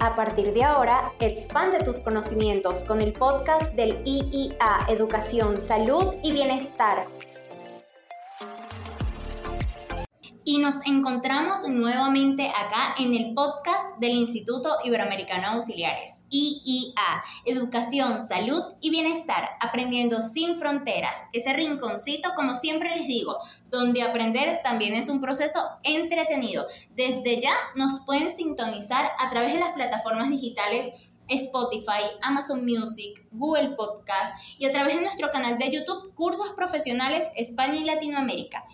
A partir de ahora, expande tus conocimientos con el podcast del IIA Educación, Salud y Bienestar y nos encontramos nuevamente acá en el podcast del Instituto Iberoamericano Auxiliares, IIA, Educación, Salud y Bienestar, aprendiendo sin fronteras, ese rinconcito, como siempre les digo, donde aprender también es un proceso entretenido. Desde ya nos pueden sintonizar a través de las plataformas digitales Spotify, Amazon Music, Google Podcast y a través de nuestro canal de YouTube Cursos Profesionales España y Latinoamérica.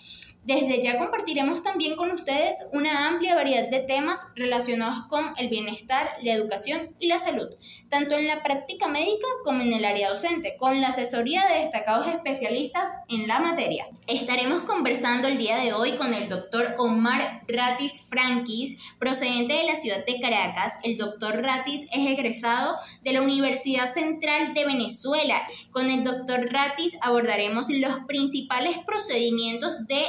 Desde ya compartiremos también con ustedes una amplia variedad de temas relacionados con el bienestar, la educación y la salud, tanto en la práctica médica como en el área docente, con la asesoría de destacados especialistas en la materia. Estaremos conversando el día de hoy con el doctor Omar Ratis Frankis, procedente de la ciudad de Caracas. El doctor Ratis es egresado de la Universidad Central de Venezuela. Con el doctor Ratis abordaremos los principales procedimientos de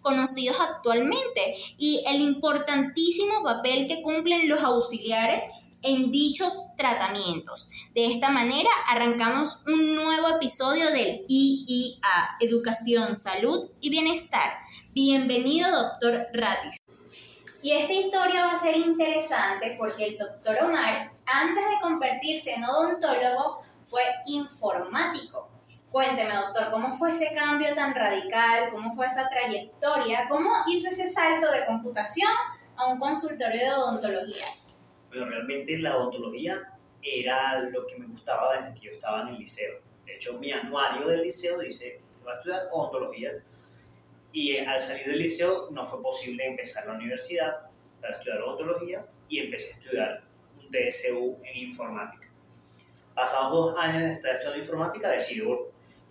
conocidos actualmente y el importantísimo papel que cumplen los auxiliares en dichos tratamientos. De esta manera arrancamos un nuevo episodio del IIA, Educación, Salud y Bienestar. Bienvenido, doctor Ratis. Y esta historia va a ser interesante porque el doctor Omar, antes de convertirse en odontólogo, fue informático. Cuénteme, doctor, ¿cómo fue ese cambio tan radical? ¿Cómo fue esa trayectoria? ¿Cómo hizo ese salto de computación a un consultorio de odontología? Bueno, realmente la odontología era lo que me gustaba desde que yo estaba en el liceo. De hecho, mi anuario del liceo dice, voy a estudiar odontología. Y eh, al salir del liceo no fue posible empezar la universidad para estudiar odontología y empecé a estudiar un DSU en informática. Pasados dos años de estar estudiando informática, decidí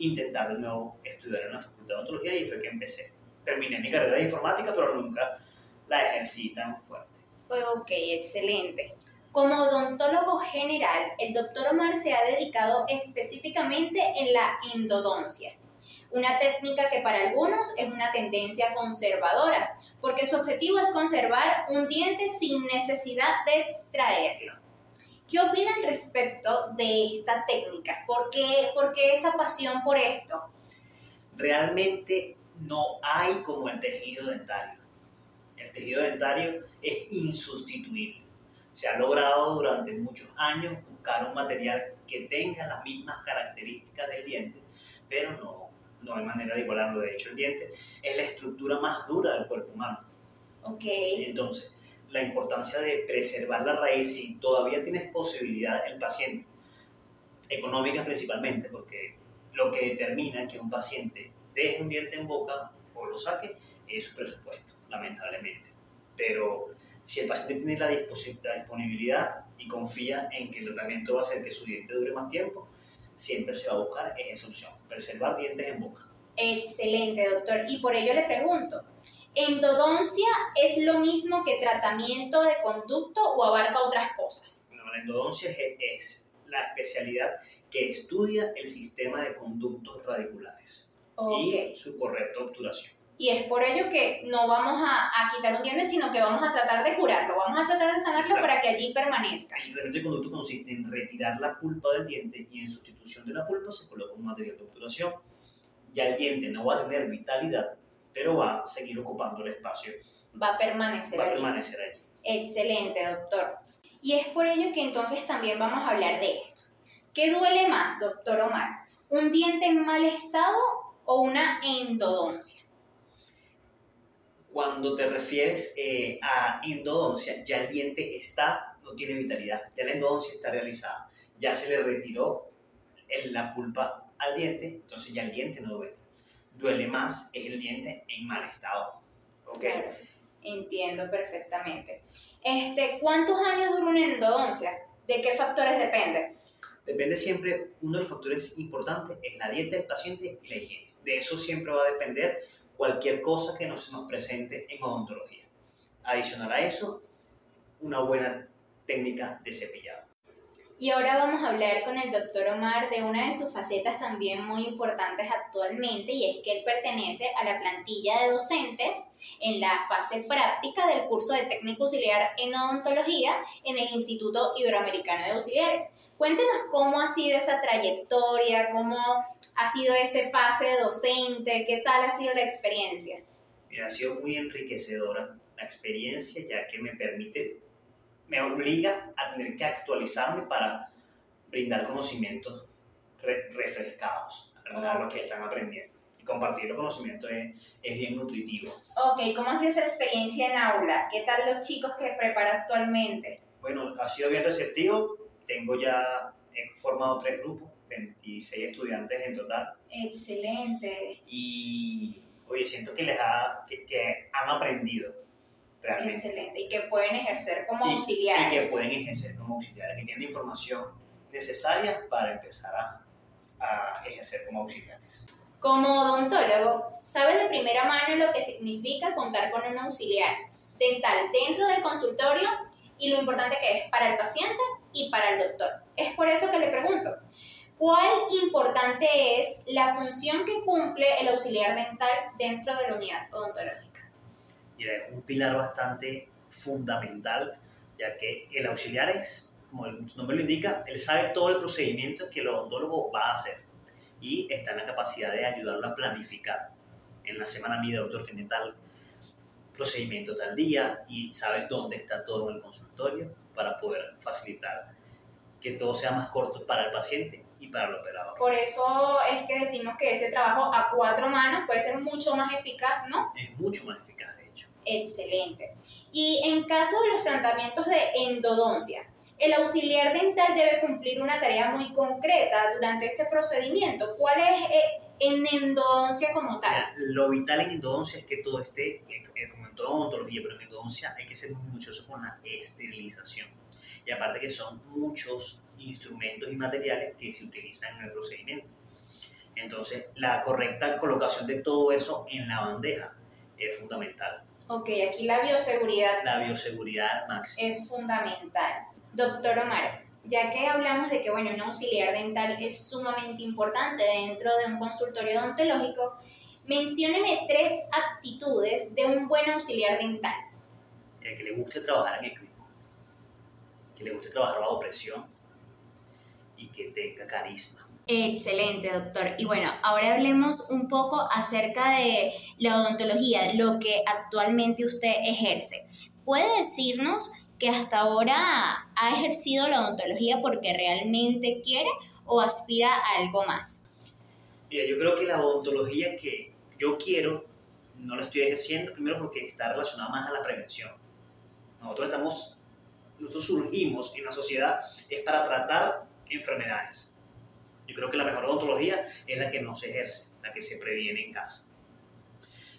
intentar de nuevo estudiar en la Facultad de Odontología y fue que empecé. Terminé mi carrera de informática, pero nunca la ejercí tan fuerte. Ok, excelente. Como odontólogo general, el doctor Omar se ha dedicado específicamente en la endodoncia, una técnica que para algunos es una tendencia conservadora, porque su objetivo es conservar un diente sin necesidad de extraerlo. ¿Qué opina al respecto de esta técnica? ¿Por qué, ¿Por qué esa pasión por esto? Realmente no hay como el tejido dentario. El tejido dentario es insustituible. Se ha logrado durante muchos años buscar un material que tenga las mismas características del diente, pero no, no hay manera de igualarlo. De hecho, el diente es la estructura más dura del cuerpo humano. Ok. Entonces, la importancia de preservar la raíz si todavía tienes posibilidad el paciente, económicas principalmente, porque lo que determina que un paciente deje un diente en boca o lo saque es su presupuesto, lamentablemente. Pero si el paciente tiene la, disponibilidad y confía en que el tratamiento va a hacer que su diente dure más tiempo, siempre se va a buscar esa opción, preservar dientes en boca. Excelente, doctor. Y por ello le pregunto, ¿Endodoncia es lo mismo que tratamiento de conducto o abarca otras cosas? No, la endodoncia es, la especialidad que estudia el sistema de conductos radiculares y su correcta obturación. Y es por ello que no vamos a, quitar un diente, sino que vamos a tratar de curarlo, vamos a tratar de sanarlo para que allí permanezca. El tratamiento de conducto consiste en retirar la pulpa del diente y en sustitución de la pulpa se coloca un material de obturación. Ya el diente no va a tener vitalidad, pero va a seguir ocupando el espacio. Va a permanecer va a permanecer allí. Excelente, doctor. Y es por ello que entonces también vamos a hablar de esto. ¿Qué duele más, doctor Omar? ¿Un diente en mal estado o una endodoncia? Cuando te refieres eh, a endodoncia, ya el diente está, no tiene vitalidad, ya la endodoncia está realizada, ya se le retiró la pulpa al diente, entonces ya el diente no duele duele más es el diente en mal estado. ¿Ok? Entiendo perfectamente. Este, ¿Cuántos años dura una endodoncia? ¿De qué factores depende? Depende siempre, uno de los factores importantes es la dieta del paciente y la higiene. De eso siempre va a depender cualquier cosa que nos, nos presente en odontología. Adicional a eso, una buena técnica de cepillado. Y ahora vamos a hablar con el doctor Omar de una de sus facetas también muy importantes actualmente y es que él pertenece a la plantilla de docentes en la fase práctica del curso de técnico auxiliar en odontología en el Instituto Iberoamericano de Auxiliares. Cuéntenos cómo ha sido esa trayectoria, cómo ha sido ese pase de docente, qué tal ha sido la experiencia. Mira, ha sido muy enriquecedora la experiencia ya que me permite me obliga a tener que actualizarme para brindar conocimientos refrescados a lo que están aprendiendo. Y compartir los conocimientos es, es, bien nutritivo. Ok, ¿cómo ha sido esa experiencia en aula? ¿Qué tal los chicos que prepara actualmente? Bueno, ha sido bien receptivo. Tengo ya, he formado tres grupos, 26 estudiantes en total. Excelente. Y, oye, siento que les ha, que, que han aprendido Excelente. Y que pueden ejercer como auxiliares. Y que pueden ejercer como auxiliares, que tienen información necesaria para empezar a, a ejercer como auxiliares. Como odontólogo, sabe de primera mano lo que significa contar con un auxiliar dental dentro del consultorio y lo importante que es para el paciente y para el doctor. Es por eso que le pregunto, ¿cuál importante es la función que cumple el auxiliar dental dentro de la unidad odontológica? Es un pilar bastante fundamental, ya que el auxiliar es, como su nombre lo indica, él sabe todo el procedimiento que el odontólogo va a hacer y está en la capacidad de ayudarlo a planificar. En la semana mi doctor tiene tal procedimiento tal día y sabe dónde está todo en el consultorio para poder facilitar que todo sea más corto para el paciente y para el operador. Por eso es que decimos que ese trabajo a cuatro manos puede ser mucho más eficaz, ¿no? Es mucho más eficaz, excelente. Y en caso de los tratamientos de endodoncia, el auxiliar dental debe cumplir una tarea muy concreta durante ese procedimiento. ¿Cuál es eh, en endodoncia como tal? lo vital en endodoncia es que todo esté, eh, como en toda odontología, pero en endodoncia hay que ser muy muchoso con la esterilización. Y aparte que son muchos instrumentos y materiales que se utilizan en el procedimiento. Entonces, la correcta colocación de todo eso en la bandeja es fundamental. Ok, aquí la bioseguridad. La bioseguridad máxima. Es fundamental. Doctor Omar, ya que hablamos de que, bueno, un auxiliar dental es sumamente importante dentro de un consultorio odontológico, mencióneme tres actitudes de un buen auxiliar dental. que le guste trabajar en equipo, que le guste trabajar bajo presión y que tenga carisma. Excelente, doctor. Y bueno, ahora hablemos un poco acerca de la odontología, lo que actualmente usted ejerce. ¿Puede decirnos que hasta ahora ha ejercido la odontología porque realmente quiere o aspira a algo más? Mira, yo creo que la odontología que yo quiero no la estoy ejerciendo, primero porque está relacionada más a la prevención. Nosotros estamos, nosotros surgimos en la sociedad es para tratar enfermedades yo creo que la mejor odontología es la que no se ejerce, la que se previene en casa.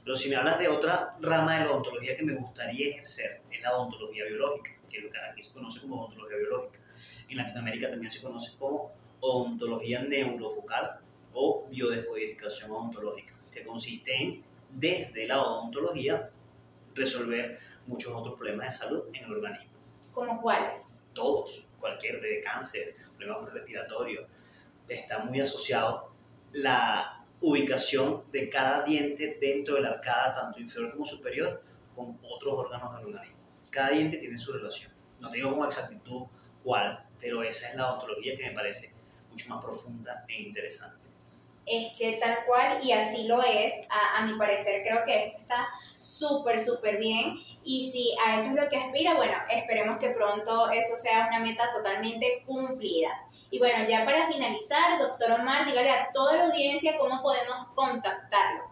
Pero si me hablas de otra rama de la odontología que me gustaría ejercer, es la odontología biológica, que es lo que aquí se conoce como odontología biológica. En Latinoamérica también se conoce como odontología neurofocal o biodescodificación odontológica, que consiste en, desde la odontología, resolver muchos otros problemas de salud en el organismo. ¿Como cuáles? Todos, cualquier de cáncer, problemas respiratorios, está muy asociado la ubicación de cada diente dentro de la arcada, tanto inferior como superior, con otros órganos del organismo. Cada diente tiene su relación. No digo con exactitud cuál, pero esa es la odontología que me parece mucho más profunda e interesante es que tal cual, y así lo es, a, mi parecer creo que esto está súper, súper bien, y si a eso es lo que aspira, bueno, esperemos que pronto eso sea una meta totalmente cumplida. Y bueno, ya para finalizar, doctor Omar, dígale a toda la audiencia cómo podemos contactarlo.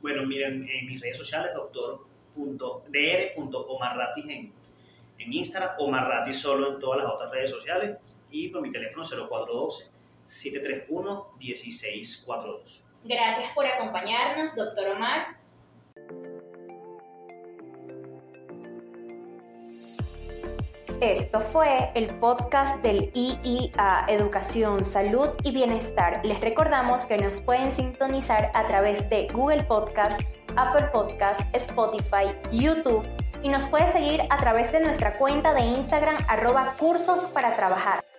Bueno, miren, en mis redes sociales, doctor.dr.omarratis en, en Instagram, Omarratis solo en todas las otras redes sociales, y por mi teléfono 0412 731-1642. Gracias por acompañarnos, doctor Omar. Esto fue el podcast del IIA Educación, Salud y Bienestar. Les recordamos que nos pueden sintonizar a través de Google Podcast, Apple Podcast, Spotify, YouTube y nos puede seguir a través de nuestra cuenta de Instagram arroba cursos para trabajar.